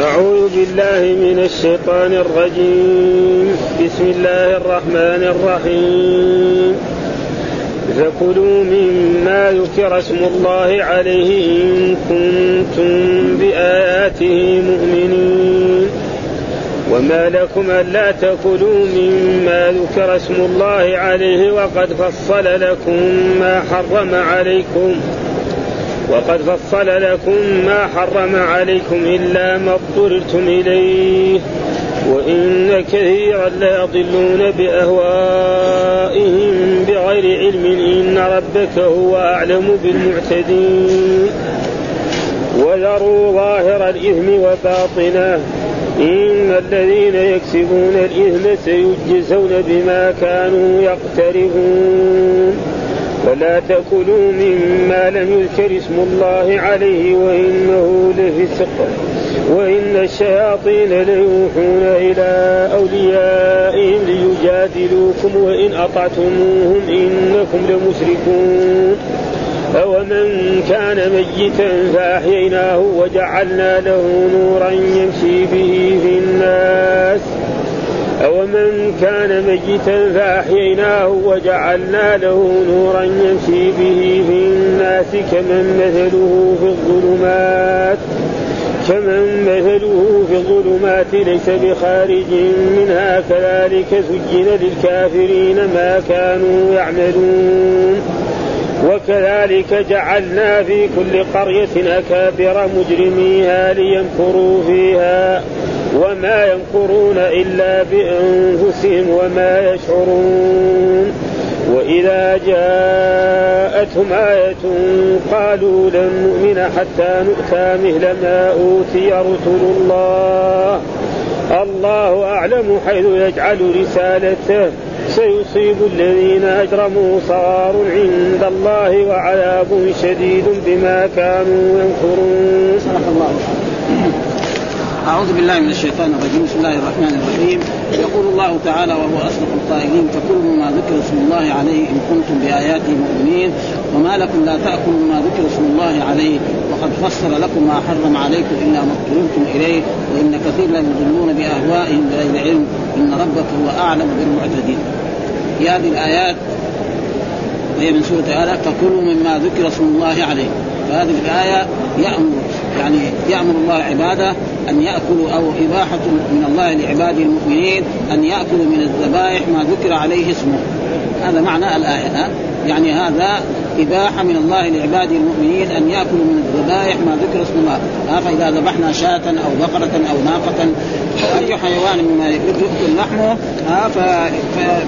أعوذ بالله من الشيطان الرجيم. بسم الله الرحمن الرحيم. فكلوا مما ذكر اسم الله عليه إن كنتم بآياته مؤمنين. وما لكم ألا تأكلوا مما ذكر اسم الله عليه وقد فصل لكم ما حرم عليكم. وقد فصل لكم ما حرم عليكم إلا ما اضطررتم إليه وإن كثيرا ليضلون بأهوائهم بغير علم. إن ربك هو أعلم بالمعتدين. وذروا ظاهر الإثم وباطنه. إن الذين يكسبون الإثم سيجزون بما كانوا يقترفون. ولا تأكلوا مما لم يذكر اسم الله عليه وإنه لفسق وإن الشياطين ليوحون إلى أوليائهم ليجادلوكم وإن أطعتموهم إنكم لمشركون. أومن كان ميتا فأحييناه وجعلنا له نورا يمشي به في الناس. أومن كان ميتا فأحييناه وجعلنا له نورا يمشي به في الناس كمن مثله في الظلمات كمن مثله في الظلمات ليس بخارج منها كذلك سجن للكافرين ما كانوا يعملون. وكذلك جعلنا في كل قرية أكابر مجرميها ليمكروا فيها. وما يمكرون إلا بأنفسهم وما يشعرون. وإذا جاءتهم آية قالوا لن نؤمن حتى نؤتى مثل ما أوتي رسل الله. الله أعلم حيث يجعل رسالته. سيصيب الذين أجرموا صغار عند الله وعذاب شديد بما كانوا ينكرون الله. أعوذ بالله من الشيطان الرجيم. بسم الله الرحمن الرحيم. يقول الله تعالى وهو أصدق القائلين فكلوا مما ذكر اسم الله عليه إن كنتم بآياته مؤمنين وما لكم لا تأكلوا مما ذكر اسم الله عليه وقد فسر لكم ما حرم عليكم إلا ما اضطررتم إليه وإن كثير لا يضلون بأهوائهم بغير علم. إن ربك هو أعلم بالمعتدين. في هذه الآيات وهي من سورة آلاء فكلوا مما ذكر اسم الله عليه. فهذه الآية يأمر يعني يأمر الله عباده أن يأكلوا أو إباحة من الله لعباده المؤمنين أن يأكلوا من الذبائح ما ذكر عليه اسمه هذا معنى الآية؟ يعني هذا إباحة من الله لعباده المؤمنين أن يأكلوا من الذبائح ما ذكر اسم الله. ها فإذا ذبحنا شاة أو بقرة أو ناقة أو أي حيوان مما يؤكل لحمه ها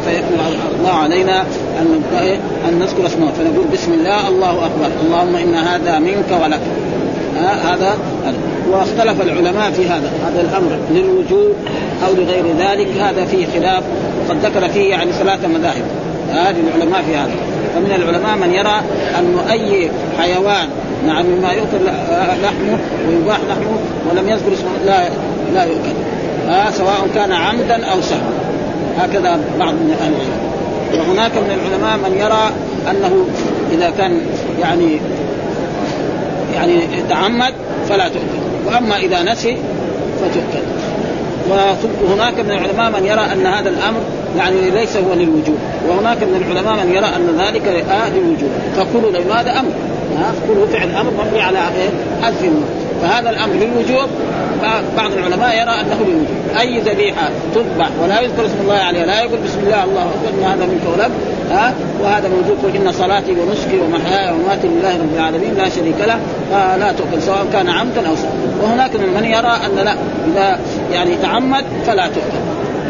فيقول الله علينا أن أن نذكر اسمه. فنقول بسم الله الله أكبر. اللهم إن هذا منك ولك. هذا واختلف العلماء في هذا. هذا الأمر للوجوب أو لغير ذلك. هذا فيه خلاف. قد ذكر فيه يعني ثلاثة مذاهب. هذه العلماء في هذا. فمن العلماء من يرى انه اي حيوان نعم مما يؤكل لحمه ويباح لحمه ولم يذكر اسمه لا لا يؤكل. آه سواء كان عمدا أو سهوا. هكذا بعض من أهل العلم. وهناك من العلماء من يرى أنه إذا كان يعني يعني تعمد فلا تؤكل. وأما إذا نسي فتؤكل. وهناك من العلماء من يرى أن هذا الأمر يعني ليس هو للوجوب. وهناك من العلماء من يرى أن ذلك آه للوجوب فكلوا لماذا أمر؟ كله فعل أمر مبني على حذف فهذا الأمر للوجوب. بعض العلماء يرى أنه للوجوب. أي ذبيحة تذبح ولا يذكر اسم الله عليها لا يقول بسم الله الله أكبر هذا منك ولك ها؟ وهذا موجود قل إن صلاتي ونسكي ومحياي ومماتي لله رب العالمين لا شريك له فلا تؤكل سواء كان عمدا أو سهوا وهناك من يرى أن لا إذا يعني تعمد فلا تؤكل.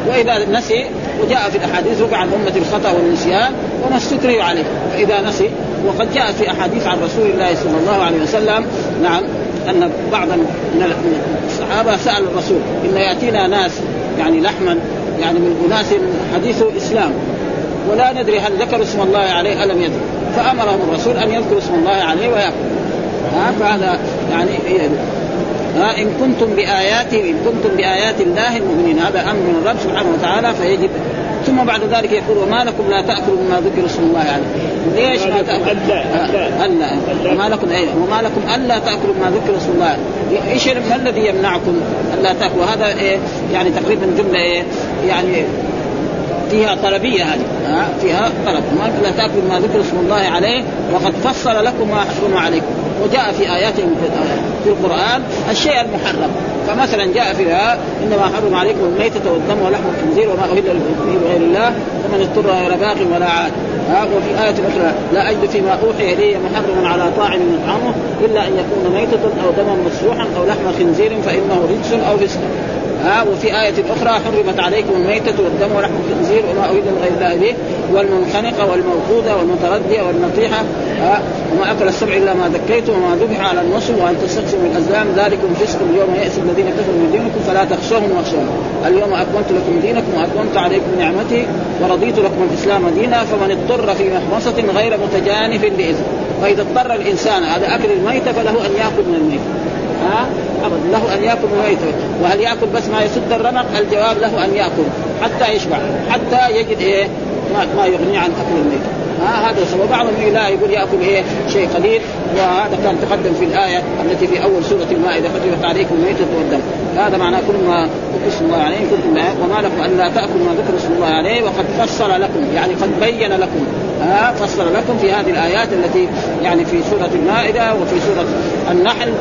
وإذا نسي وجاء في الأحاديث رفع عن أمة الخطأ والنسيان وما استكرهوا عليه. فإذا نسي وقد جاء في أحاديث عن رسول الله صلى الله عليه وسلم نعم أن بعض من الصحابة سأل الرسول إن يأتينا ناس يعني لحما يعني من أناس حديث اسلام ولا ندري هل ذكر اسم الله عليه الم يذكر. فأمرهم الرسول أن يذكر اسم الله عليه ويأكل. ها فهذا يعني ها إن كنتم بايات إن كنتم بآيات الله المؤمنين هذا أمر من الرب سبحانه وتعالى فيجب. ثم بعد ذلك يقول وما لكم لا تأكلوا مما ذكر اسم الله عليه. ليش ما تأكلوا؟ ألا وما لكم إيه؟ وما لكم ألا تأكلوا ما ذكر اسم الله إيش ما الذي يمنعكم لا تاكل وهذا إيه؟ يعني تقريبا جملة إيه؟ يعني فيها طلبية هذه. ها؟ فيها طلب. ما لا تاكل ما ذكر اسم الله عليه وقد فصل لكم ما حرم عليكم. وجاء في آيات في القرآن الشيء المحرم. فمثلا جاء فيها إنما حرم عليكم الميتة والدم ولحم الخنزير وما أهل به بغير الله ومن اضطر غير باق ولا عاد. وفي آية أخرى لا أجد فيما أوحي إلي محرما على طاعم يطعمه إلا أن يكون ميتة أو دما مسروحا أو لحم خنزير فإنه رجس أو فسق. ها وفي آية أخرى حرمت عليكم الميتة والدم ولحم الخنزير وما أريد غير الله به والمنخنقة والموقوذة والمتردية والنطيحة وما أكل السبع إلا ما ذكيتم وما ذبح على النصب وأن تستقسموا الأزلام ذلكم فسق اليوم يأس الذين كفروا من دينكم فلا تخشوهم واخشوهم. اليوم أكملت لكم دينكم وأتممت عليكم نعمتي ورضيت لكم الإسلام دينا فمن اضطر في محمصة غير متجانف لإذن فإذا اضطر الإنسان على أكل الميتة فله أن يأكل من الميتة. ها؟ أبدا. له أن يأكل ميتا وهل يأكل بس ما يسد الرمق؟ الجواب له أن يأكل. حتى يشبع. حتى يجد إيه؟ ما, ما يغني عن أكل الميت ها؟ هذا سبب. بعضهم لا يقول يأكل إيه؟ شيء قليل. وهذا كان تقدم في الآية التي في أول سورة المائدة. حرمت عليكم الميتة والدم. هذا معناه كل ما ذكر اسم الله عليه كنتم وما لكم ألا تأكلوا ما ذكر اسم الله عليه وقد فصل لكم. يعني قد بين لكم. ها فصل لكم في هذه الآيات التي يعني في سورة المائدة وفي سورة النحل.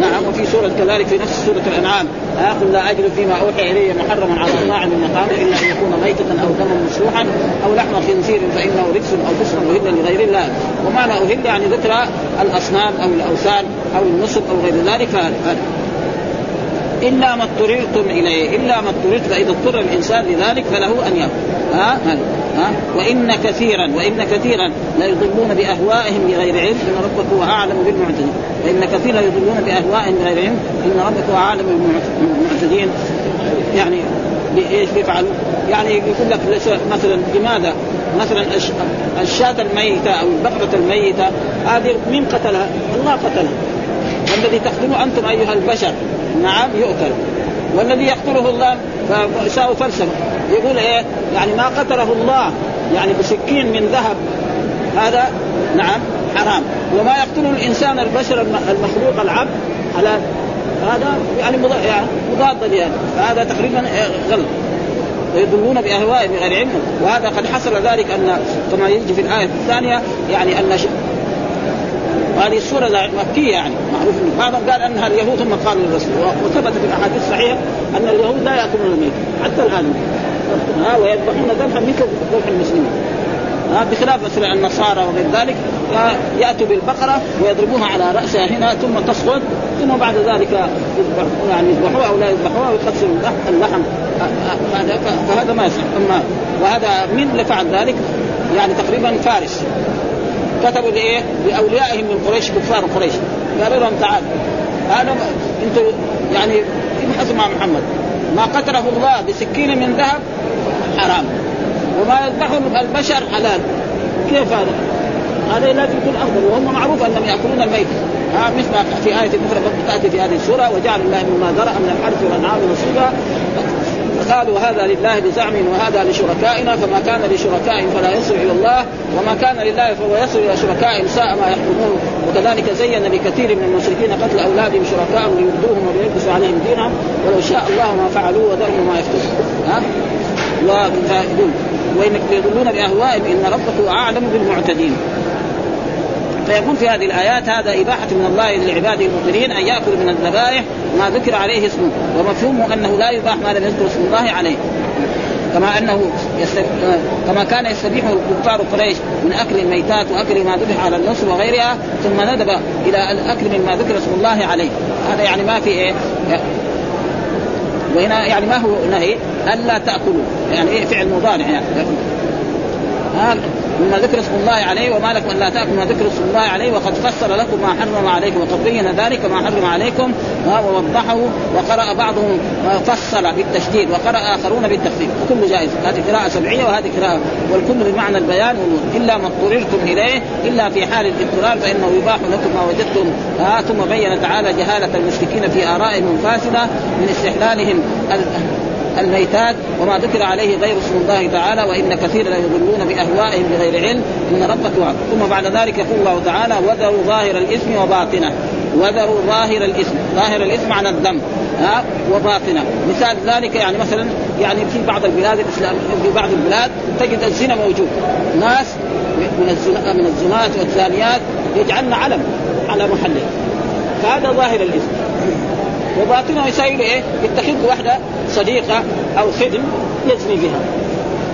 نعم وفي سورة كذلك في نفس سورة الأنعام. ها قل لا أجد فيما أوحي إلي محرما على طاعم من مقام إلا أن يكون ميتة أو دما مسروحا أو لحم خنزير فإنه رجس أو فسق أهل لغير الله. ومعنى أهل يعني ذكر الأصنام أو الأوثان أو النصب أو غير ذلك. هذا الا ما اضطررتم اليه الا ما اضطررت فاذا اضطر الانسان لذلك فله ان يأكل ها؟ ها؟ وان كثيرا وان كثيرا لا يضلون باهوائهم بغير علم ان ربك هو اعلم بالمعتدين وان كثيرا يضلون باهوائهم بغير علم ان ربك هو اعلم بالمعتدين يعني إيش بيفعلوا؟ يعني يقول لك مثلا لماذا؟ مثلا الشاة الميتة أو البقرة الميتة هذه مين قتلها؟ الله قتلها. والذي تقتلوه أنتم أيها البشر. نعم يؤكل. والذي يقتله الله فساء فلسفه يقول إيه؟ يعني ما قتله الله يعني بسكين من ذهب. هذا نعم حرام. وما يقتله الإنسان البشر المخلوق العبد حلال هذا يعني مضاد لهذا فهذا تقريبا غلط. ويضلون باهوائهم بغير علم. وهذا قد حصل ذلك أن كما يجي في الآية الثانية يعني أن وهذه السورة مكية يعني. معروف انه بعضهم قال أنها اليهود هم قالوا للرسول. وثبت في الأحاديث الصحيحة أن اليهود لا يأكلون الميت حتى الآن. ها ويذبحون ذبحا مثل ذبح المسلمين. ها بخلاف مثلا النصارى وغير ذلك يأتوا بالبقرة ويضربوها على رأسها هنا ثم تسقط ثم بعد ذلك يذبح يعني يذبحوها أو لا يذبحوها ويقسموا اللحم. فهذا ما يصح. اما وهذا من اللي فعل ذلك يعني تقريبا فارس. كتبوا لإيه؟ لأوليائهم من قريش كفار قريش. قالوا لهم تعالوا هذا أنتم يعني ابحثوا مع محمد. ما قتله الله بسكين من ذهب حرام. وما يذبحه البشر حلال. كيف هذا؟ هذا لازم يكون افضل وهم معروف أنهم يأكلون الميت. ها مثل في آية أخرى تأتي في هذه السورة وجعل الله مما ذرأ من الحرث والأنعام نصيبا قالوا هذا لله بزعمهم وهذا لشركائنا فما كان لشركائهم فلا يصل إلى الله وما كان لله فهو يصل إلى شركائهم ساء ما يحكمون. وكذلك زين لكثير من المشركين قتل أولادهم شركائهم ليردوهم وليلبسوا عليهم دينهم ولو شاء الله ما فعلوه وذرهم ما يفترون. ها؟ وإن يضلون بأهوائهم إن ربك أعلم بالمعتدين. فيقول في هذه الآيات هذا إباحة من الله لعباده المؤمنين أن يأكلوا من الذبائح ما ذكر عليه اسمه ومفهومه أنه لا يباح ما لم يذكر اسم الله عليه. كما أنه يستب... كما كان يستبيح كفار قريش من أكل الميتات وأكل ما ذبح على النصر وغيرها ثم ندب إلى الأكل مما ذكر اسم الله عليه. هذا يعني ما في إيه؟ وهنا يعني ما هو نهي؟ ألا تأكلوا. يعني إيه فعل مضارع يعني؟ مما ذكر اسم الله عليه وما لكم أن لا تأكلوا ما ذكر اسم الله عليه وقد فسر لكم ما حرم عليكم وقد بين ذلك ما حرم عليكم ووضحه وقرأ بعضهم فصل بالتشديد وقرأ آخرون بالتخفيف وكل جائز. هذه قراءة سبعية وهذه قراءة والكل بمعنى البيان إلا ما اضطررتم إليه إلا في حال الاضطرار فإنه يباح لكم ما وجدتم. آه ثم بين تعالى جهالة المشركين في آرائهم الفاسده من استحلالهم الميتات وما ذكر عليه غير اسم الله تعالى وإن كثيرا يضلون بأهوائهم بغير علم. إن ربك وعد ثم بعد ذلك يقول الله تعالى وذروا ظاهر الإثم وباطنه. وذروا ظاهر الإثم. ظاهر الإثم عن الذنب ها وباطنه. مثال ذلك يعني مثلا يعني في بعض البلاد الإسلام في بعض البلاد تجد الزنا موجود. ناس من الزنا من الزنات والزانيات يجعلن علم على محله. فهذا ظاهر الاسم وباطنة يساوي إيه؟ يتخذ واحدة صديقة أو خدم يزني بها.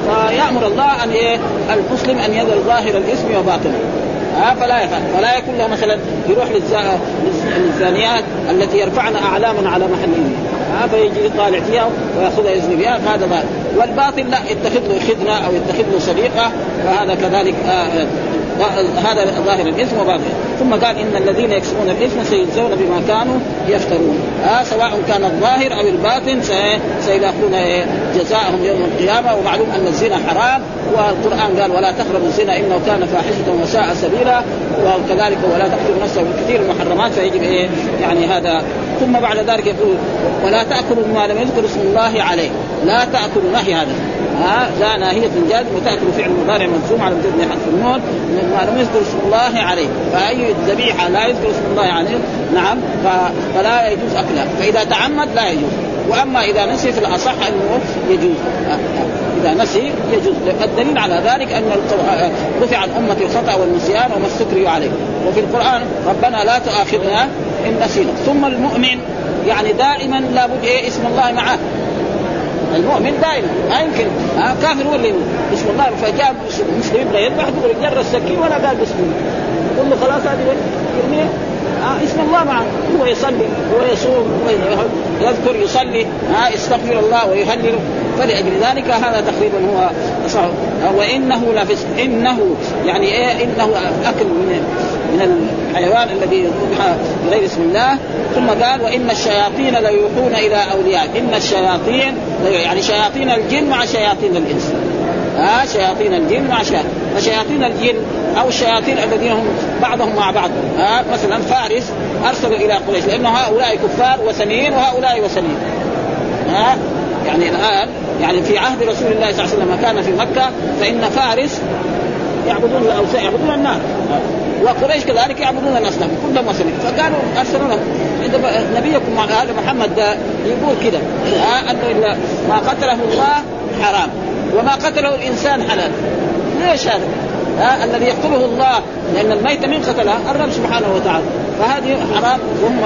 فيأمر الله أن إيه؟ المسلم أن يظهر ظاهر الاسم وباطنه. ها؟ فلا يفعل فلا يكون له مثلا يروح للزانيات التي يرفعن أعلاما على محلهم ها؟ فيجي يطالع فيها ويأخذها يزني بها. فهذا ظاهر والباطل لا يتخذ له خدمة أو يتخذ له صديقة. فهذا كذلك آه هذا ظاهر الإثم وباطن. ثم قال إن الذين يكسبون الإثم سيجزون بما كانوا يفترون. آه سواء كان الظاهر أو الباطن سيلاقون جزاءهم يوم القيامة. ومعلوم أن الزنا حرام. والقرآن قال ولا تقربوا الزنا إنه كان فاحشة وساء سبيلا. وكذلك ولا تقتلوا نفسه بالكثير المحرمات. فيجب إيه يعني هذا. ثم بعد ذلك يقول ولا تأكلوا مما لم يذكر اسم الله عليه. لا تأكلوا نهي هذا؟ ها لا ناهية جاد وتأكل فعل مضارع مجزوم على وجود حرف النون ما لم يذكر اسم الله عليه. فأي ذبيحة لا يذكر اسم الله عليه نعم فلا يجوز أكلها. فإذا تعمد لا يجوز. وأما إذا نسي في الأصح أنه يجوز. إذا نسي يجوز. الدليل على ذلك أن رفع عن أمة الخطأ والنسيان وما استكرهوا عليه. وفي القرآن ربنا لا تؤاخذنا إن نسينا. ثم المؤمن يعني دائما لابد إيه؟ اسم الله معه. المؤمن دائما. ما يمكن ها كافر هو اللي بسم الله فجاء مسلم لا يذبح يقول جر السكين ولا قال بسم الله. يقول له خلاص هذه يرميه آه اسم الله معه. هو يصلي هو يصوم يذكر يصلي آه يستغفر الله ويهلل فلأجل ذلك هذا تقريبا هو صح وإنه لفسق إنه يعني إيه إنه أكل من من الحيوان الذي يذبح بغير اسم الله ثم قال وإن الشياطين ليوحون إلى أولياء. إن الشياطين يعني شياطين الجن مع شياطين الإنس. ها شياطين الجن مع شياطين فشياطين الجن أو الشياطين الذين هم بعضهم مع بعض. ها مثلا فارس ارسلوا إلى قريش لأنه هؤلاء كفار وثنيين وهؤلاء وثنيين ها يعني الآن يعني في عهد رسول الله صلى الله عليه وسلم كان في مكة فإن فارس يعبدون الأوثان يعبدون النار. وقريش كذلك يعبدون الأصنام كلهم مسلمين فقالوا أرسلوا لهم. نبيكم آل محمد يقول كذا آه أنه ما قتله الله حرام وما قتله الإنسان حلال. ليش هذا؟ آه الذي يقتله الله لأن الميت من قتلها الرب سبحانه وتعالى. فهذه حرام وهم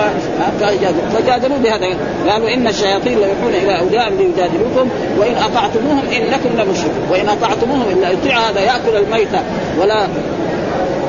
فجادلوا بهذا. قالوا إن الشياطين ليوحون إلى اوليائهم ليجادلوكم وإن أطعتموهم إنكم لمشركون. وإن أطعتموهم إلا يطيع هذا يأكل الميت ولا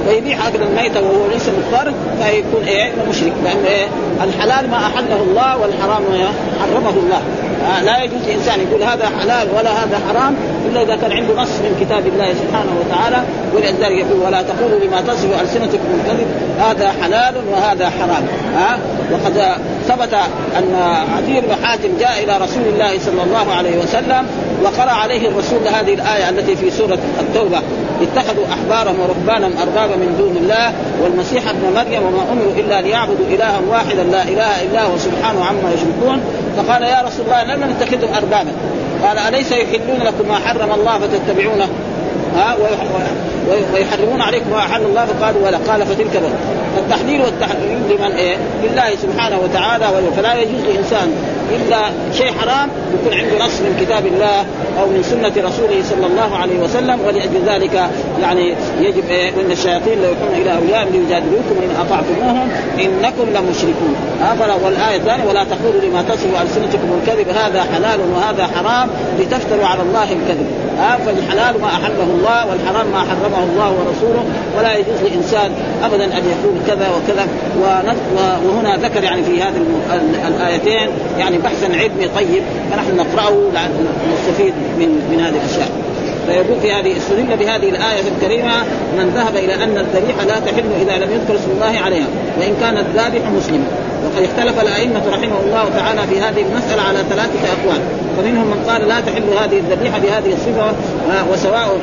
ويبيح اكل الميت وهو ليس مضطر فيكون إيه؟ مشرك. لأن إيه؟ الحلال ما أحله الله والحرام ما حرمه الله. آه لا يجوز الانسان يقول هذا حلال ولا هذا حرام إلا إذا كان عنده نص من كتاب الله سبحانه وتعالى ولذلك يقول ولا تقولوا لما تصف ألسنتكم الكذب هذا حلال وهذا حرام. ها آه وقد ثبت أن عدي بن حاتم جاء إلى رسول الله صلى الله عليه وسلم وقرأ عليه الرسول هذه الآية التي في سورة التوبة. اتخذوا أحبارهم ورهبانهم أربابا من دون الله والمسيح ابن مريم وما أمروا إلا ليعبدوا إلها واحدا لا إله إلا هو سبحانه عما يشركون. فقال يا رسول الله لم نتخذهم أربابا. قال أليس يحلون لكم ما حرم الله فتتبعونه ها ويحرمون عليكم ما أحل الله؟ فقالوا ولا. قال فتلك التحليل والتحريم لمن؟ إيه؟ لله سبحانه وتعالى فلا يجوز لإنسان إلا شيء حرام يكون عنده نص من كتاب الله أو من سنة رسوله صلى الله عليه وسلم ولأجل ذلك يعني يجب إيه؟ إن الشياطين لو يكون إلى أولياء ليجادلوكم وإن أطعتموهم إنكم لمشركون. هذا والآية الثانية ولا تقولوا لما تصف ألسنتكم الكذب هذا حلال وهذا حرام لتفتروا على الله الكذب. ها فالحلال ما أحله الله والحرام ما حرمه الله ورسوله ولا يجوز لإنسان ابدا أن يقول كذا وكذا. وهنا ذكر يعني في هذه الآيتين يعني بحثا علمي طيب فنحن نقرأه نستفيد من من هذه الأشياء. فيقول في هذه استدل بهذه الآية الكريمة من ذهب إلى أن الذبيحة لا تحل إذا لم يذكر اسم الله عليها وإن كان الذابح مسلما. وقد اختلف الأئمة رحمه الله تعالى في هذه المسألة على ثلاثة أقوال. فمنهم من قال لا تحل هذه الذبيحة بهذه الصفة وسواء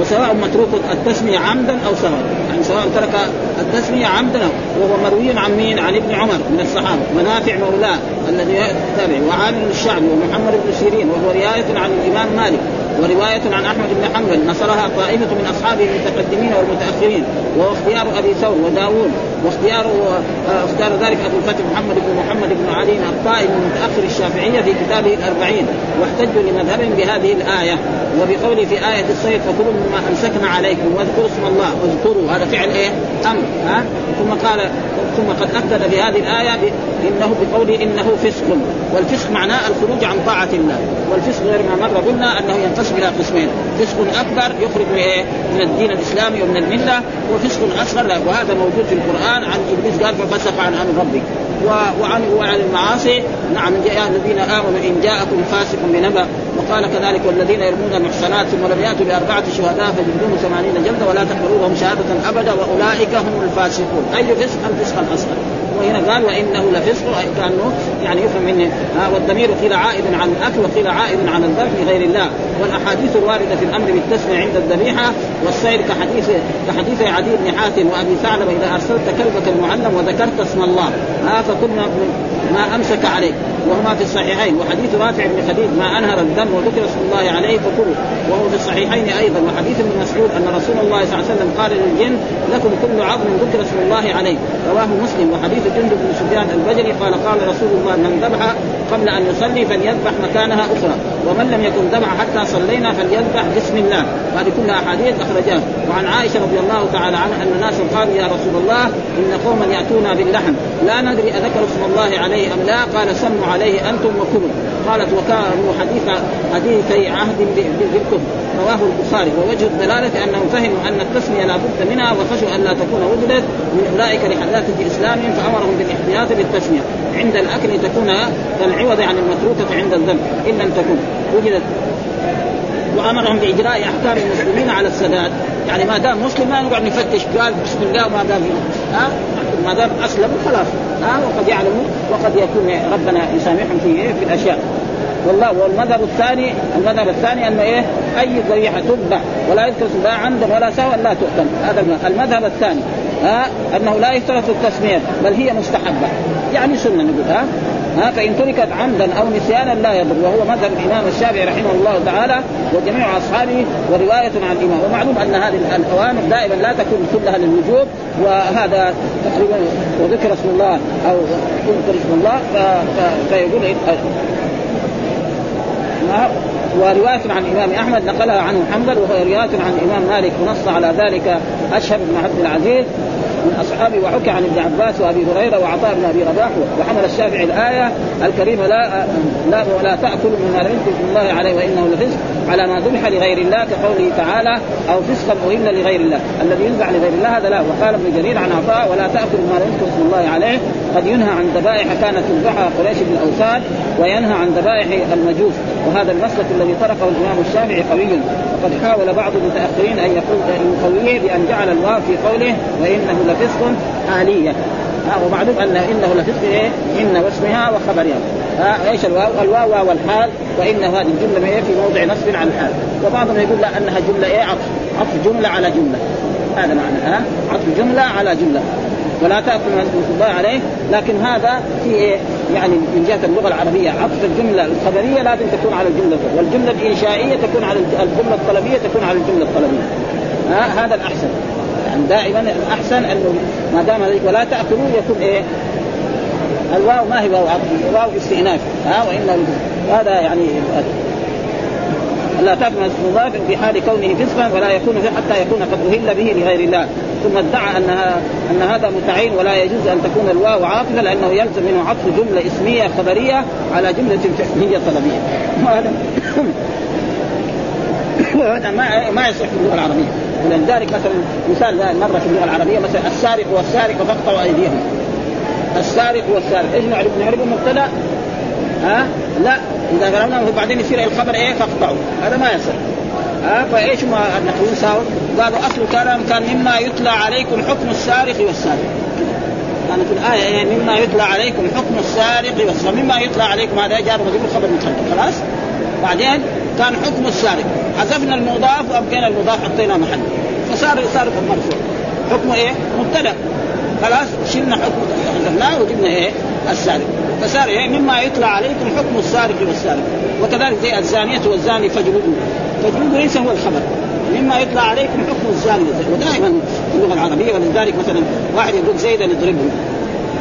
وسواء متروك التسمية عمدا أو سهوا يعني سواء ترك التسمية عمدا وهو مروي عن مين؟ عن ابن عمر من الصحابة. منافع مولاة الذي تابع وعامل الشعبي ومحمد بن سيرين وهو رواية عن الإمام مالك ورواية عن أحمد بن حنبل. نصرها طائفة من أصحابه المتقدمين والمتأخرين وهو اختيار أبي ثور وداوود. واختياره آه، اختار ذلك ابو الفتح محمد بن محمد بن علي الطائي من متأخر الشافعية في كتابه الأربعين. واحتجوا لمذهبهم بهذه الآية وبقوله في آية الصيد فكلوا مما أمسكنا عليكم واذكروا اسم الله. واذكروا هذا فعل إيه؟ أمر ها؟ ثم قال ثم قد أكد في هذه الآية إنه بقوله إنه فسق. والفسق معناه الخروج عن طاعة الله. والفسق غير ما مر قلنا أنه ينقسم إلى قسمين. فسق أكبر يخرج من إيه؟ من الدين الإسلامي ومن الملة وفسق أصغر وهذا موجود في القرآن عن إبليس قال ففسق عن أمر ربك وعن وعن المعاصي. نعم يا الذين آمنوا إن جاءكم فاسق بنبأ وقال كذلك والذين يرمون المحصنات ثم لم يأتوا بأربعة شهداء فجلدوهم ثمانين جلدة ولا تقبلوا شهادة أبدا وأولئك هم الفاسقون. أي فسق الفسق الاصغر وهنا قال وإنه لفسق كأنه يعني يفهم منه والضمير قيل عائد عن الأكل وقيل عائد عن الذبح لغير الله. والأحاديث الواردة في الأمر بالتسميه عند الذبيحة والسير كحديث كحديث عدي بن حاتم وأبي ثعلب إذا أرسلت كلبك المعلم وذكرت اسم الله. ها فكنا ما أمسك عليك وهما في الصحيحين وحديث رافع بن خديج ما أنهر الدم وذكر اسم الله عليه فكلوا وهو في الصحيحين أيضا وحديث ابن مسعود أن رسول الله صلى الله عليه وسلم قال للجن لكم كل عظم ذكر اسم الله عليه. رواه مسلم وحديث جندب بن سفيان البجلي قال قال رسول الله من ذبح قبل أن يصلي فليذبح مكانها أخرى. ومن لم يكن ذبح حتى صلينا فليذبح بسم الله. هذه كلها أحاديث أخرجها. وعن عائشة رضي الله تعالى عنها أن ناس قالوا يا رسول الله إن قوما يأتونا باللحم. لا ندري أذكر اسم الله عليه أم لا. قال سموا عليه أنتم وكلوا. قالت وكانوا حديث حديثي عهد بالكفر. رواه البخاري. ووجه الدلالة أنهم فهموا أن التسمية لا بد منها وخشوا أن لا تكون وجدت من أولئك لحداثه اسلامهم فأمرهم بالإحتياط بالتسمية. عند الأكل تكون كالعوض عن المتروكة عند الذنب. إن لم تكن. وجدت. وأمرهم بإجراء أحكام المسلمين على السداد يعني ما دام مسلم ما نقعد نفتش قال بسم الله وما دام ها؟ ما دام اسلم خلاص. ها؟ وقد يعلموا وقد يكون ربنا يسامحهم في في الأشياء. والله والمذهب الثاني المذهب الثاني انه إيه؟ أي ذبيحه تذبح ولا يذكر لا عمدا ولا سهوا لا تؤتم. هذا المذهب الثاني. ها؟ أنه لا يشترط التسمية بل هي مستحبة. يعني سنة نقول ها؟ ها فان تركت عمدا أو نسيانا لا يضر وهو مذهب الإمام الشافعي رحمه الله تعالى وجميع أصحابه ورواية عن الإمام. ومعلوم أن هذه الأوامر دائما لا تكون كلها للوجوب وهذا تقريبا وذكر اسم الله أو يذكر اسم الله فيقول ورواية عن الإمام أحمد نقلها عنه محمد وهو رواية عن الإمام مالك ونص على ذلك أشهر بن عبد العزيز. من اصحابه وحكى عن ابن عباس وأبي هريرة وعطاء بن أبي رباح وحمل الشافعي الآية الكريمة لا لا ولا تأكلوا مما لم يذكر الله عليه وإنه لفسق على ما ذبح لغير الله كقوله تعالى أو فسقا أهل لغير الله. الذي يذبح لغير الله هذا لا. وقال ابن جرير عن عطاء ولا تأكلوا مما لم اسم الله عليه. قد ينهى عن ذبائح كانت تذبحها قريش بالاوثان وينهى عن ذبائح المجوس. وهذا المسلك الذي طرقه الإمام الشافعي قوي. وقد حاول بعض المتأخرين أن يقول يقويه بأن جعل الواو في قوله وإنه لفسق آلية. ومعلوم أن إنه لفسق إيه؟ إن واسمها وخبرها إيش الواو؟ الواو واو الحال وإن هذه الجملة إيه في موضع نصب على الحال وبعضهم يقول لا أنها جملة إيه؟ عطف. عطف جملة على جملة. هذا معنى. ها؟ آه؟ عطف جملة على جملة. ولا تأكل ما الله عليه لكن هذا في إيه؟ يعني من جهة اللغة العربية عطف الجملة الخبرية لازم تكون على الجملة والجملة الإنشائية تكون على الجملة الطلبية تكون على الجملة الطلبية. ها؟ هذا الأحسن. يعني دائما الأحسن أنه ما دام ولا تأكلوا يكون إيه؟ الواو ما هي واو عطف واو استئناف. ها؟ وانه هذا يعني لا اسم الله في حال كونه فسقا ولا يكون حتى يكون قد أهل به لغير الله. ثم ادعى انها أن هذا متعين ولا يجوز أن تكون الواو عاطفة لأنه يلزم منه عطف جملة اسمية خبرية على جملة فعلية طلبية. وهذا وهذا ما ما يصح في اللغة العربية. ولذلك مثلا مثال مرة في اللغة العربية مثلا السارق والسارق فاقطعوا ايديهم السارق والسارق. إيش نعرف نعرف مبتدأ. ها؟ لا إذا قرأناه بعدين يصير الخبر إيه؟ فاقطعوا هذا ما يصح ها فإيش ما النحويين ساووا؟ قالوا أصل الكلام كان مما يتلى عليكم حكم السارق والسارق. كانت الآية إيه؟ مما يتلى عليكم حكم السارق والسارق. مما يتلى عليكم هذا جار مجرور خبر متقدم خلاص؟ بعدين كان حكم السارق. حذفنا المضاف وأبقينا المضاف حطينا محل. فصار سارق مرفوع. حكمه إيه؟ مبتدأ. خلاص؟ شلنا حكم. حذفناه وجبنا إيه؟ السارق. فصار إيه؟ مما يطلع عليكم حكم السارق والسارق. وكذلك زي الزانية والزاني فاجلدوا فاجلدوا ليس هو الخبر. مما يطلع عليكم حكم الزاني ودائما في اللغة العربية ولذلك مثلا واحد يقول زيدا يضربه.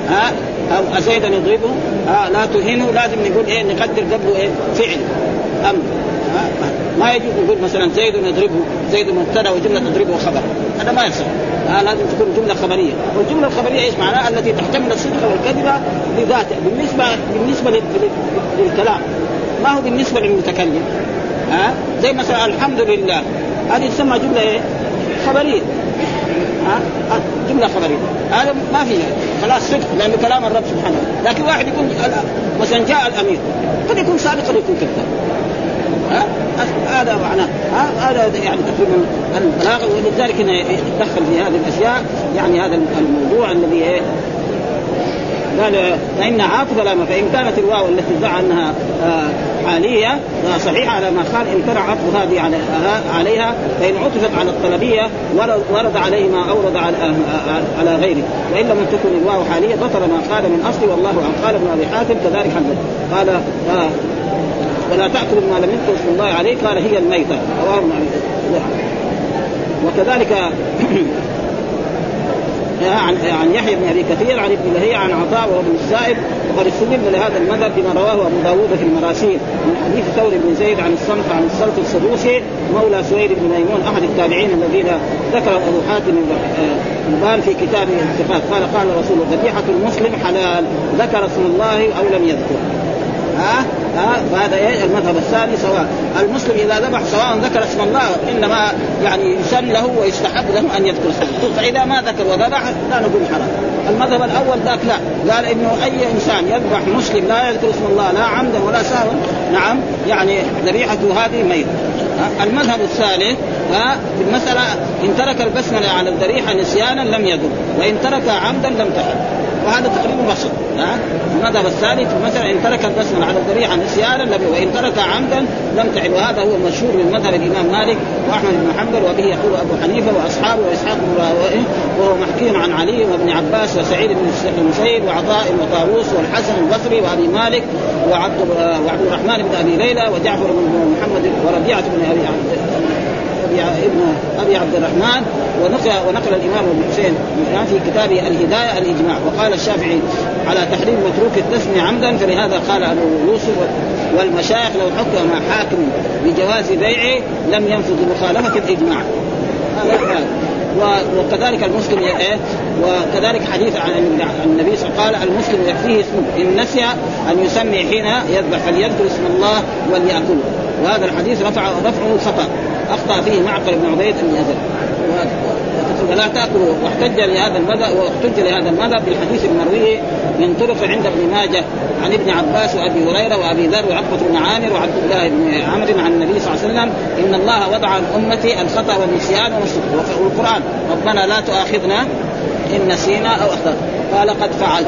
ها؟ أو زيدا يضربه. ها؟ لا تهينه لازم نقول إيه نقدر قبله إيه؟ فعل. أمر. ما يجوز نقول مثلا زيد يضربه زيد مبتدأ وجملة تضربه خبر. هذا ما يصح آه لازم تكون جملة خبرية. والجملة الخبرية إيش معناها؟ التي تحتمل الصدق والكذب بذاته بالنسبة بالنسبة للكلام. ما هو بالنسبة للمتكلم؟ ها آه؟ زي مثلا الحمد لله. هذه تسمى جملة إيه؟ خبرية. ها آه؟ جملة خبرية. هذا ما في خلاص صدق لأنه كلام الرب سبحانه لكن واحد يقول مثلا جاء الأمير. قد يكون صادق قد يكون كذاب هذا معناه. هذا يعني تقريبا البلاغة ولذلك هنا يتدخل في هذه الأشياء يعني هذا الموضوع الذي إيه؟ قال فإن عاطفة لا فإن كانت الواو التي ادعى أنها حالية صحيحة على ما قال إن كان عطف هذه على عليها فإن عطفت على الطلبية ورد عليه ما أورد على على غيره. وإن لم تكن الواو حالية بطل ما قال من أصل والله أن قال ابن أبي حاتم كذلك حدث قال ولا تأكلوا ما لم يذكر اسم الله عليه قال هي الميتة. رواه وكذلك عن عن يحيى بن أبي كثير عن ابن لهيعة عن عطاء وابن السائب وقد استدل لهذا المذهب بما رواه أبو داوود في المراسيل. من حديث ثور بن زيد عن الصمت عن الصلت السدوسي مولى سويد بن ميمون أحد التابعين الذين ذكر أبو حاتم البان في كتابه الصفات قال قال رسول ذبيحة المسلم حلال ذكر اسم الله أو لم يذكر. ها؟ ها فهذا إيه؟ المذهب الثاني سواء. المسلم إذا ذبح سواء ذكر اسم الله إنما يعني يسن له ويستحب له أن يذكر اسم الله فاذا ما ذكر وذبح لا نقول حرام. المذهب الأول ذاك لا. قال إنه أي إنسان يذبح مسلم لا يذكر اسم الله لا عمدا ولا سهوا نعم يعني ذبيحته هذه ميت المذهب الثالث ها المسألة إن ترك البسملة على الذبيحة نسيانا لم يذب وإن ترك عمدا لم تحل. وهذا تقريبا بسيط ها؟ المذهب الثالث مثلا إن ترك البسمله على الذريعة نسيانا لم وإن ترك عمدا لم تعد وهذا هو المشهور من مذهب الإمام مالك وأحمد بن حنبل وبه يقول أبو حنيفة وأصحابه وإسحاق بن وهو محكي عن علي وابن عباس وسعيد بن المسيب وعطاء وطاووس والحسن البصري وأبي مالك وعبد وعبد الرحمن بن أبي ليلى وجعفر بن محمد وربيعة بن أبي ابن أبي عبد الرحمن ونقل ونقل الإمام ابن حسين في كتابه الهداية الإجماع. وقال الشافعي على تحريم متروك التسمية عمدا فلهذا قال أبو يوسف والمشايخ لو حكم حاكم بجواز بيعه لم ينفذ مخالفة الإجماع. هذا وكذلك المسلم إيه؟ وكذلك حديث عن النبي صلى الله عليه وسلم. قال المسلم يكفيه اسمه إن نسي أن يسمي حين يذبح فليذكر اسم الله وليأكله. وهذا الحديث رفع رفعه خطأ. أخطأ فيه معقل بن عبيد بن يزن ولا تأكلوا واحتج لهذا المذهب واحتج لهذا المذهب بالحديث المروي من طرق عند ابن ماجه عن ابن عباس وأبي هريرة وأبي ذر وعقبة بن عامر وعبد الله بن عمرو عن النبي صلى الله عليه وسلم إن الله وضع عن امتي الخطأ والنسيان والقرآن. ربنا لا تؤاخذنا إن نسينا أو أخطأنا. قال قد فعلت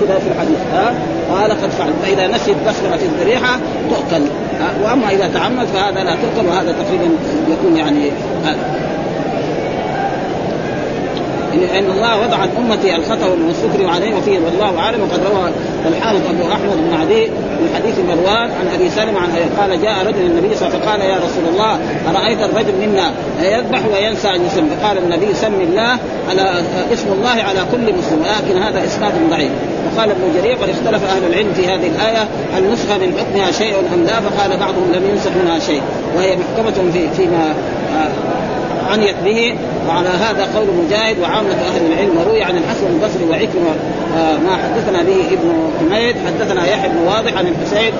كذا في الحديث. ها؟ قال قد فعلت فإذا نسيت في الذريحه تؤكل. وأما إذا تعمد فهذا لا تؤكل وهذا تقريبا يكون يعني لأن الله وضع عن امتي الخطأ والسكر عليه وفيه والله أعلم وقد روى الحافظ أبو أحمد بن عدي من حديث مروان عن أبي سلمة عن قال جاء رجل النبي صلى الله عليه وسلم فقال يا رسول الله أرأيت الرجل منا يذبح وينسى أن يسمي فقال النبي سم الله على اسم الله على كل مسلم لكن هذا إسناد ضعيف. وقال ابن جرير قد اختلف أهل العلم في هذه الآية هل نسخ من حكمها شيء أم لا؟ فقال بعضهم لم ينسخ منها شيء وهي محكمة في فيما عنيت به وعلى هذا قول مجاهد وعامة أهل العلم وروي عن الحسن البصري وعكرمة آه ما حدثنا به ابن حميد حدثنا يحيى بن واضح عن الحسين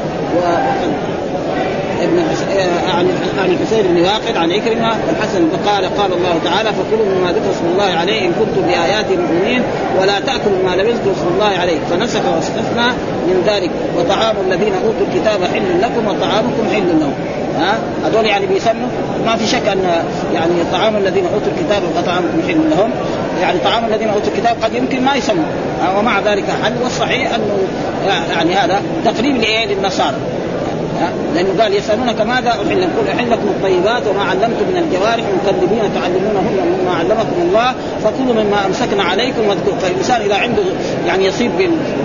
ابن آه، عن عن الحسين بن واقد عن عكرمه الحسن قال قال الله تعالى فكلوا مما ذكر اسم الله عليه إن كنتم بآياته مؤمنين ولا تأكلوا ما لم يذكر اسم الله عليه. فنسخ واستثنى من ذلك. وطعام الذين أوتوا الكتاب حل لكم وطعامكم حل لهم. ها؟ هذول يعني بيسموا؟ ما في شك أن يعني طعام الذين أوتوا الكتاب وطعامكم حل لهم. يعني طعام الذين أوتوا الكتاب قد يمكن ما يسموا. ومع ذلك حل والصحيح أنه يعني هذا تقريب لايه للنصارى لأنه قال يسألونك ماذا أحل قل أحل لكم الطيبات وما علمتم من الجوارح مكذبين تعلمونهن مما علمكم الله فكلوا مما أمسكنا عليكم واذكروا. فالإنسان إذا عنده يعني يصيب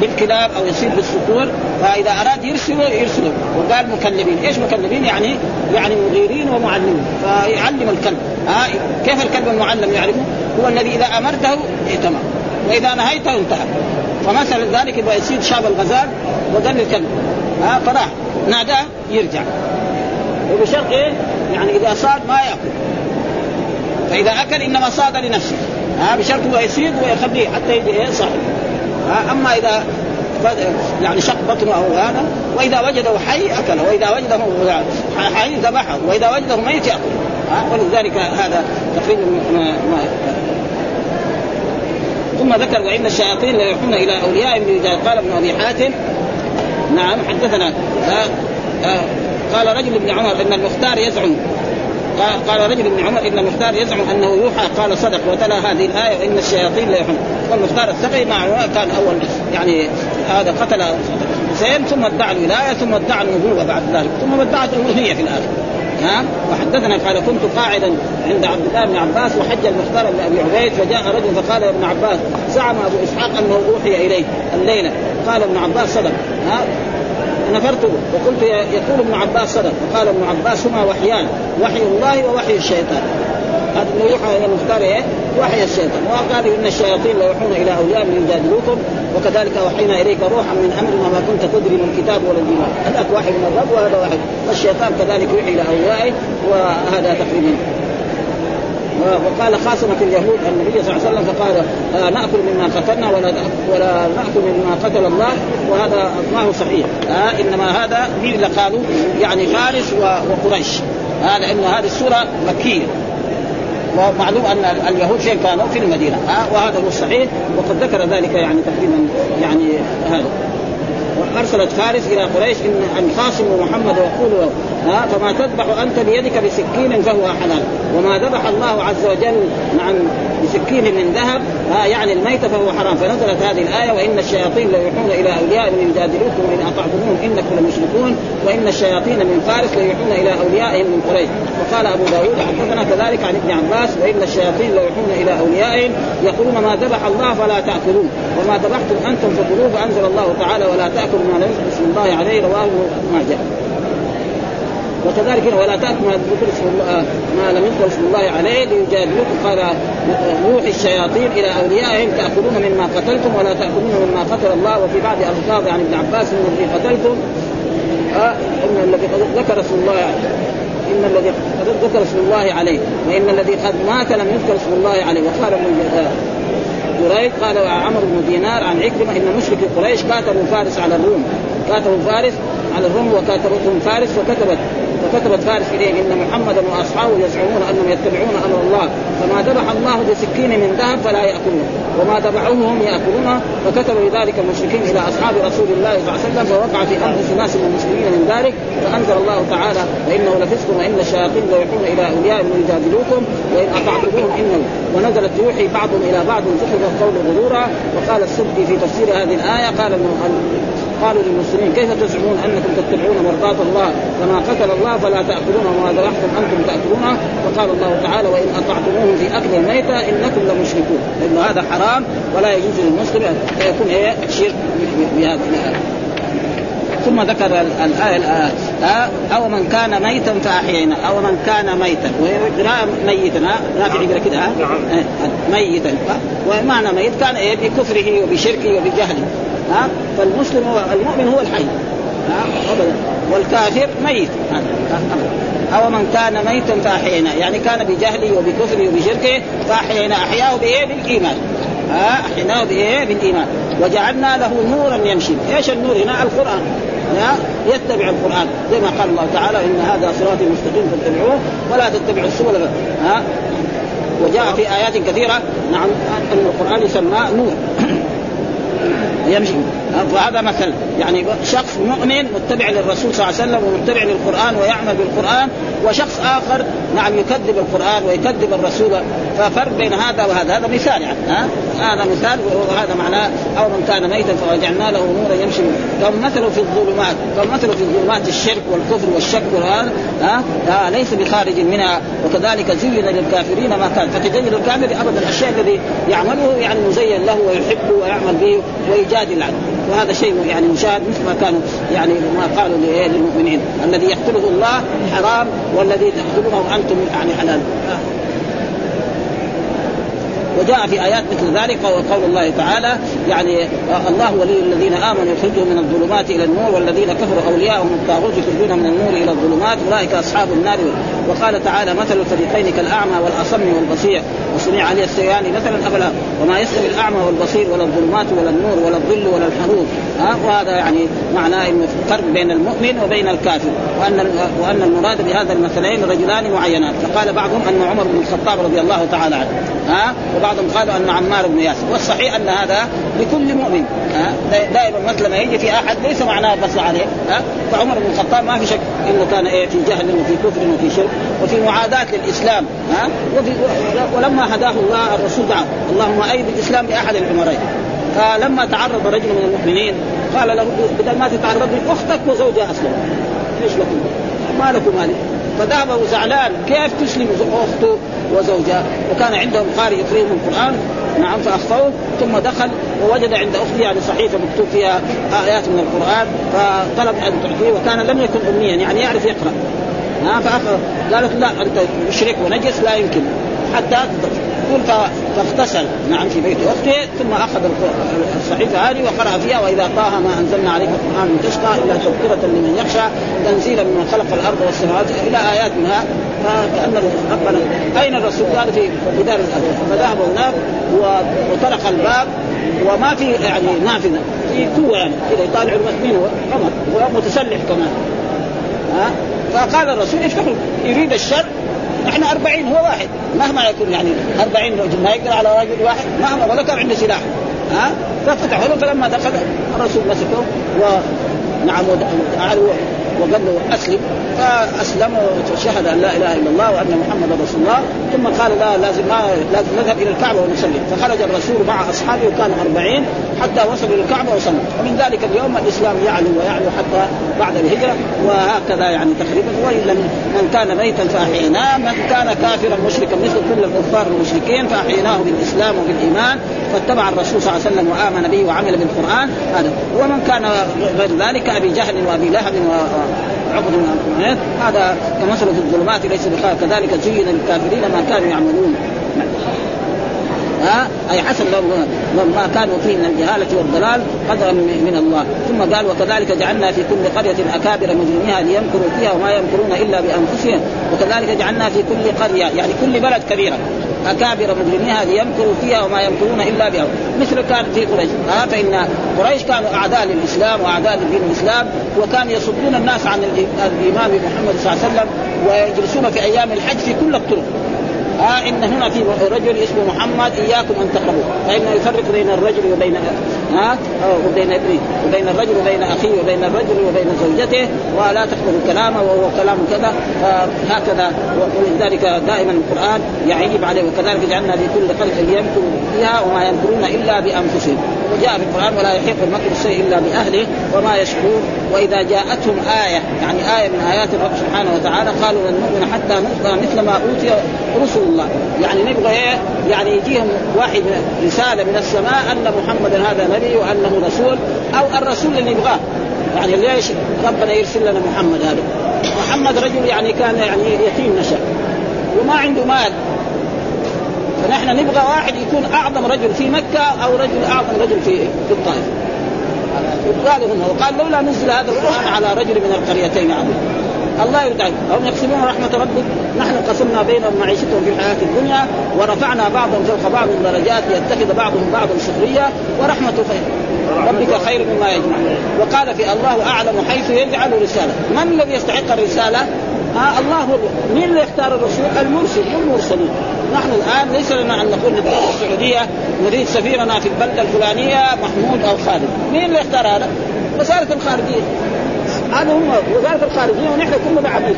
بالكلاب أو يصيب بالصقور فإذا أراد يرسله يرسله. وقال مكلبين. إيش مكلبين؟ يعني يعني مغيرين ومعلمين. فيعلم الكلب. ها؟ كيف الكلب المعلم يعلمه؟ هو الذي إذا أمرته ائتمر وإذا نهيته انتهى. فمثل ذلك يبغى يصيد شاب الغزال وقال الكلب ها؟ فراح. ناداه يرجع. وبشرط إيه؟ يعني إذا صاد ما يأكل. فإذا أكل إنما صاد لنفسه. ها بشرط هو يصيد ويخليه حتى يجي إيه؟ صاحب أما إذا يعني شق بطنه أو هذا وإذا وجده حي أكله وإذا وجده حي ذبحه وإذا وجده ميت يأكل. ولذلك هذا تقريبا ما ثم ذكر وإن الشياطين ليوحون إلى اوليائهم قال ابن أبي حاتم نعم حدثنا قال رجل ابن عمر إن المختار يزعم. قال رجل ابن عمر إن المختار يزعم أنه يوحى. قال صدق وتلا هذه الآية وإن الشياطين لا يحن والمختار الثقي مع كان أول يعني هذا قتل حسين ثم ادعى الولاية ثم ادعى النبوة بعد ذلك ثم ادعى الألوهية في الآخر. ها وحدثنا قال كنت قاعدا عند عبد الله بن عباس وحج المختار بن أبي عبيد فجاء رجل فقال يا ابن عباس زعم أبو إسحاق أنه أوحي إليه الليلة. قال ابن عباس صدق. ها نفرت وقلت يقول ابن عباس صدق. فقال ابن عباس هما وحيان وحي الله ووحي الشيطان. هذا إنه يوحى إلى المختار إيه؟ وحي الشيطان. وقال إن الشياطين ليوحون إلى أولياء من يجادلوكم وكذلك أوحينا إليك روحا من امرنا ما كنت تدري من الكتاب ولا الايمان هذاك وحي من الرب وهذا وحي والشيطان كذلك يوحي إلى أوليائه وهذا تقريبا وقال خاصمة اليهود النبي صلى الله عليه وسلم فقال آه نأكل مما قتلنا ولا ولا نأكل مما قتل الله وهذا ما هو صحيح. آه إنما هذا مين اللي قالوا يعني فارس وقريش. آه لأن هذه السورة مكية. ومعلوم أن اليهود فين كانوا؟ في المدينة. آه وهذا هو الصحيح وقد ذكر ذلك يعني تقريبا يعني هذا. ارسلت فارس إلى قريش إن أن خاصموا محمد ويقولوا ها فما تذبح أنت بيدك بسكين فهو حلال. وما ذبح الله عز وجل نعم بسكين من ذهب ها يعني الميت فهو حرام. فنزلت هذه الآية وإن الشياطين ليوحون إلى اوليائهم يجادلوكم وان أطعتموهم إنكم لمشركون وإن الشياطين من فارس ليوحون إلى أوليائهم من قريش. وقال أبو داود حدثنا كذلك عن ابن عباس وإن الشياطين ليوحون إلى أوليائهم يقولون ما ذبح الله فلا تاكلون وما ذبحتم أنتم فكلوه فأنزل الله تعالى ولا تأكلوا ما لم يذكر الله عليه رواه ماجه وكذلك ولا تأكل ما ذكر اسم الله ما لم يذكر اسم الله عليه ليجادلوكم قال يوحي الشياطين إلى أوليائهم تأكلون مما قتلتم ولا تأكلون مما قتل الله وفي بعض ألفاظ عن ابن عباس إن الذي قتلتم آه إن الذي ذكر اسم الله إن الذي ذكر اسم الله عليه وإن الذي قد مات لم يذكر اسم الله عليه وقال ابن جريج قال عمرو بن دينار عن عكرمة إن مشركي قريش كاتبوا فارس على الروم كاتبوا فارس على الروم وكاتبتهم فارس فكتبت فكتبت فارس اليهم إن محمدا وأصحابه يزعمون أنهم يتبعون أمر الله. فما ذبح الله بسكين من ذهب فلا يأكلون. وما ذبحوه هم يأكلون. فكتب ذلك المشركين إلى أصحاب رسول الله صلى الله عليه وسلم فوقع في أنفس ناس من المسلمين من ذلك. فأنزل الله تعالى فإنه لفسق وإن الشياطين ليوحون إلى اوليائهم ليجادلوكم وإن اطعتموهم انه ونزلت يوحي بعضهم إلى بعض زخرف القول غرورا. وقال السبكي في تفسير هذه الآية قال قالوا للمسلمين كيف تزعمون أنكم تتبعون مرضات الله كما قتل الله فلا تأكلون وما ذبحتم أنتم تأكلونه؟ فقال الله تعالى وإن أطعتموهم في أكل الميتة إنكم لمشركون. لأن هذا حرام ولا يجوز للمسلم أن يكون إيه الشرك بهذه الايه ثم ذكر الآية الآية. أو من كان ميتا فأحيينا. أو من كان ميتا. وقراءة ميتا رافع يقرأ كده نعم. ميتا. ومعنى ميت كان إيه؟ بكفره وبشركه وبجهله. ها؟ فالمسلم هو المؤمن هو الحي. ها؟ ابدا. والكافر ميت. أو من كان ميتا فأحيينا يعني كان بجهله وبكفره وبشركه فأحيينا أحياه بإيه؟ بالإيمان. ها؟ أحييناه بإيه؟ بالإيمان. وجعلنا له نورا يمشي. إيش النور هنا؟ القرآن. ها؟ يتبع القرآن. زي ما قال الله تعالى إن هذا صراطي مستقيم فاتبعوه ولا تتبعوا السبل. ها؟ وجاء في آيات كثيرة. نعم أن القرآن يسمى نور. يمشي. وهذا مثل. يعني شخص مؤمن متبع للرسول صلى الله عليه وسلم ومتبع للقرآن ويعمل بالقرآن وشخص آخر نعم يكذب القرآن ويكذب الرسول. ففرق بين هذا وهذا. هذا مثال يعني ها؟ هذا مثال وهذا معناه. أو من كان ميتا فجعلنا له نورا يمشي. كم مثله في الظلمات كم مثله في ظلمات الشرك والكفر والشك والهذا ها؟ آه ليس بخارج منها. وكذلك زين للكافرين ما كان. فتزين الكافر أبدا الشيء الذي يعمله يعني مزين له ويحبه ويعمل به ويجادل عنه وهذا شيء يعني مشاهد مثل ما كانوا يعني ما قالوا للمؤمنين. الذي يقتله الله حرام والذي تقتلونه أنتم يعني حلال. وجاء في آيات مثل ذلك وقول الله تعالى يعني الله ولي الذين آمنوا يخرجهم من الظلمات إلى النور والذين كفروا أولياءهم الطاغوت يخرجون من النور إلى الظلمات أولئك أصحاب النار. وقال تعالى مثل الفريقين كالأعمى والأصم والبصير وصنع عليه السيان مثلا أفلا وما يستوي الأعمى والبصير ولا الظلمات ولا النور ولا الظل ولا الحروب. ها؟ وهذا يعني معناه إنه فرق بين المؤمن وبين الكافر. وأن وأن المراد بهذا المثلين رجلان معينان فقال بعضهم أن عمر بن الخطاب رضي الله تعالى عنه. ها؟ وبعضهم قالوا أن عمار بن ياسر. والصحيح أن هذا لكل مؤمن. دائما مثل ما يجي في أحد ليس معناه بس عليه. فعمر بن الخطاب ما في شك إنه كان إيه في جهل وفي كفر وفي شرك وفي معاداة للإسلام. ها؟ ولما هداه الله الرسول دعا اللهم ايد الاسلام باحد العمرين. فلما تعرض رجل من المؤمنين قال له بدل ما تتعرض لي أختك وزوجها أسلم. إيش لكم؟ ما لكم هذه فذهب زعلان كيف تسلم أخته وزوجها؟ وكان عندهم قارئ يقرئهم القرآن. نعم فأخفوه. ثم دخل ووجد عند أخته يعني صحيفة مكتوب فيها آيات من القرآن فطلب أن تعطيه وكان لم يكن اميا يعني يعرف يقرأ. ها فأخذ قالت لا أنت مشرك ونجس لا يمكن. حتى يقول فاغتسل نعم في بيت اخته ثم أخذ الصحيفة هذه وقرأ فيها وإذا طه ما أنزلنا عليك القرآن تشقى إلا تذكرة لمن يخشى تنزيلا من خلق الأرض والسماوات إلى آيات منها فكأن ربنا أين الرسول؟ قال في دار الأرض فذهب هناك وطرق الباب وما في يعني نافذه في قوة يعني كذا يطالع مين هو؟ عمر ومتسلح كمان ها فقال الرسول افتحوا يريد الشر نحن أربعين هو واحد. مهما يكون يعني أربعين رجل ما يقدر على رجل واحد مهما ولا كان عنده سلاح. ها؟ ففتحوا له فلما دخل الرسول مسكه ونعم وقال له اسلم فأسلم وشهد أن لا إله إلا الله وأن محمدا رسول الله. ثم قال لا لازم ما لازم نذهب إلى الكعبة ونصلي. فخرج الرسول مع أصحابه وكانوا أربعين حتى وصلوا إلى الكعبة وصلوا. ومن ذلك اليوم الإسلام يعلو ويعلو حتى بعد الهجرة وهكذا يعني تقريبا. والا من كان ميتا فأحييناه من كان كافرا مشركا مثل كل الكفار المشركين فأحييناه بالإسلام وبالإيمان. فاتبع الرسول صلى الله عليه وسلم وآمن به وعمل بالقرآن. هذا. ومن كان غير ذلك أبي جهل وأبي لهب عقد من هذا كمثل في الظلمات ليس بخير. كذلك زين للكافرين ما كانوا يعملون. ها؟ أي حسب ما كانوا فيه من الجهالة والضلال قدرا من الله. ثم قال وكذلك جعلنا في كل قرية أكابر مجرميها ليمكروا فيها وما يمكرون إلا بأنفسهم. وكذلك جعلنا في كل قريه يعني كل بلد كبيرة. أكابر مجرميها ليمكروا فيها وما يمكرون إلا بها مثل كان في قريش. ها فان قريش كانوا أعداء للإسلام وأعداء لدين الإسلام وكانوا يصدون الناس عن الإمام محمد صلى الله عليه وسلم ويجلسون في أيام الحج في كل الطرق. ها إن هنا في رجل اسمه محمد إياكم أن تقربوا. فانه يفرق بين الرجل وبين ها؟ وبين ابنه. وبين الرجل وبين أخيه وبين الرجل وبين زوجته. ولا تقبلوا كلامه وهو كلام كذا. هكذا. ولذلك دائما القرآن يعيب عليه. وكذلك جعلنا في كل قريه يمكر فيها وما يمكرون إلا بأنفسهم. وجاء في القرآن ولا يحيق المكر السيء إلا بأهله وما يشعرون وإذا جاءتهم آية يعني آية من آيات الرب سبحانه وتعالى قالوا لن نؤمن حتى نؤتى مثل ما أوتي رسل الله. يعني نبغى إيه؟ يعني يجيهم واحد رسالة من السماء أن محمدا هذا نبي وأنه رسول أو الرسول اللي نبغاه يعني ليش ربنا يرسل لنا محمد هذا؟ محمد رجل يعني كان يعني يتيم نشأ وما عنده مال. فنحن نبغى واحد يكون أعظم رجل في مكة أو رجل أعظم رجل في في الطائف. قالوا هم وقال لولا نزل هذا القرآن على رجل من القريتين عظيم الله يرضى هم يقسمون رحمة ربك. نحن قسمنا بينهم معيشتهم في الحياة الدنيا ورفعنا بعضهم فوق بعض درجات ليتخذ بعضهم بعضا سخرية ورحمة ربك خير مما يجمعون. وقال في الله أعلم حيث يجعل رسالة. من الذي يستحق الرسالة؟ ها الله هو مين اللي يختار الرسول؟ المرسل. والمرسلين نحن الآن ليس لنا أن نقول للدولة السعودية نريد سفيرنا في البلدة الفلانية محمود أو خالد، مين اللي يختار هذا؟ وزارة الخارجية. هذا هم وزارة الخارجية ونحن كلنا عبيد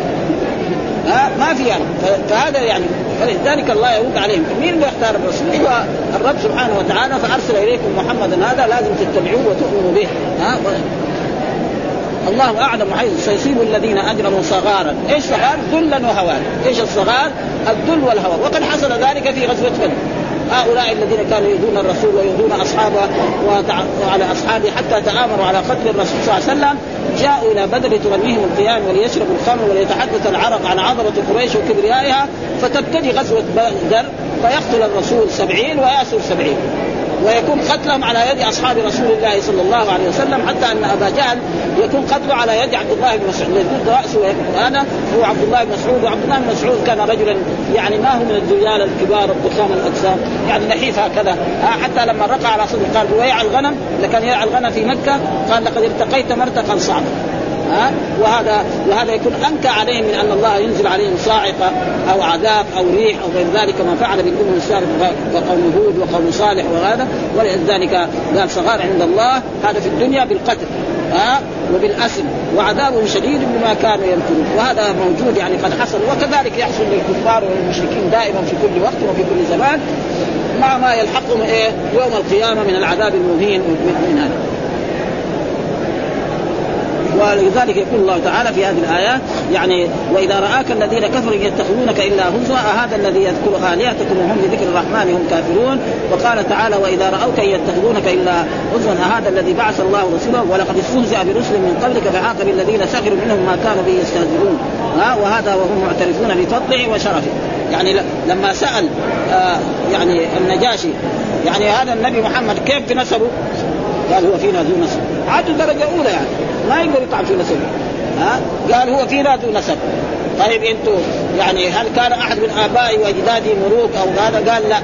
ها؟ ما في يعني. فهذا يعني فلذلك الله يرد عليهم. مين اللي يختار الرسول؟ هو الرب سبحانه وتعالى. فأرسل إليكم محمدا هذا لازم تتبعوه وتؤمنوا به. ها؟ الله أعلم حيث سيصيب الذين أجرموا صغارا، إيش صغار؟ ذلا وهوان، إيش الصغار؟ الذل والهوان، وقد حصل ذلك في غزوة بدر. هؤلاء الذين كانوا يؤذون الرسول ويؤذون أصحابه وعلى أصحابه حتى تآمروا على قتل الرسول صلى الله عليه وسلم جاءوا إلى بدر تغنيهم القيام وليشربوا الخمر وليتحدث العرب عن عظمة قريش وكبريائها فتبتدي غزوة بدر فيقتل الرسول سبعين ويأسر سبعين ويكون قتلهم على يد أصحاب رسول الله صلى الله عليه وسلم حتى أن أبا جهل يكون قتله على يد عبد الله بن مسعود. يجد راسه هذا هو عبد الله بن مسعود وعبد الله بن مسعود كان رجلا يعني ما هو من الذيال الكبار الضخام الأجسام يعني نحيف هكذا. حتى لما رقع على صدره قال ويع الغنم؟ لكان يرعى الغنم في مكة. قال لقد ارتقيت مرتقا صعبا. ها؟ وهذا وهذا يكون أنكى عليهم من أن الله ينزل عليهم صاعقة أو عذاب أو ريح أو غير ذلك كما فعل بالامم السابقه وقوم هود وقوم صالح وهذا ولذلك قال صغار عند الله. هذا في الدنيا بالقتل ها؟ وبالاسم وعذاب شديد بما كانوا يمكرون. وهذا موجود يعني قد حصل. وكذلك يحصل للكفار والمشركين دائما في كل وقت وفي كل زمان. مع ما يلحقهم إيه؟ يوم القيامة من العذاب المهين. من هذا ولذلك يقول الله تعالى في هذه الآيات يعني وإذا رآك الذين كفروا يتخذونك إلا هزوا هذا الذي يذكر الهتكم وهم بذكر الرحمن هم كافرون؟ وقال تعالى وإذا رأوك يتخذونك إلا هزوا هذا الذي بعث الله رسوله ولقد استهزئ برسل من قبلك فحاق بالذين سخروا منهم ما كانوا به يستهزئون. ها؟ وهذا وهم معترفون بفضله وشرفه. يعني لما سأل آه يعني النجاشي يعني هذا النبي محمد كيف نسبه؟ قال هو فينا ذو نسب عاد درجة أولى يعني. ما يقدر يطعن في نسبه ها؟ قال هو فينا ذو نسب. طيب أنتم يعني هل كان أحد من آبائي وأجدادي ملوك أو هذا؟ قال لا.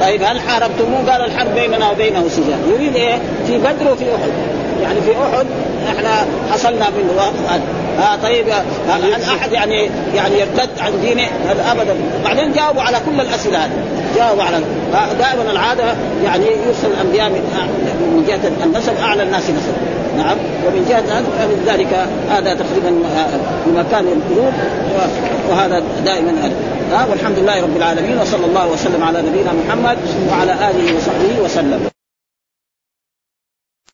طيب هل حاربتموه؟ قال الحرب بيننا وبينه سجال يريد إيه؟ في بدر وفي أحد. يعني في أحد إحنا حصلنا منه. آه طيب هل أحد يعني يعني يرتد عن دينه؟ هذا ابدا. بعدين جاوبوا على كل الأسئلة. هذه جاوبوا على دائما العادة يعني يرسل الأنبياء من من جهة النسب أعلى الناس نسب. نعم. ومن جهة ذلك هذا تقريبا بمكان القلوب وهذا دائما ها والحمد لله رب العالمين وصلى الله وسلم على نبينا محمد وعلى آله وصحبه وسلم.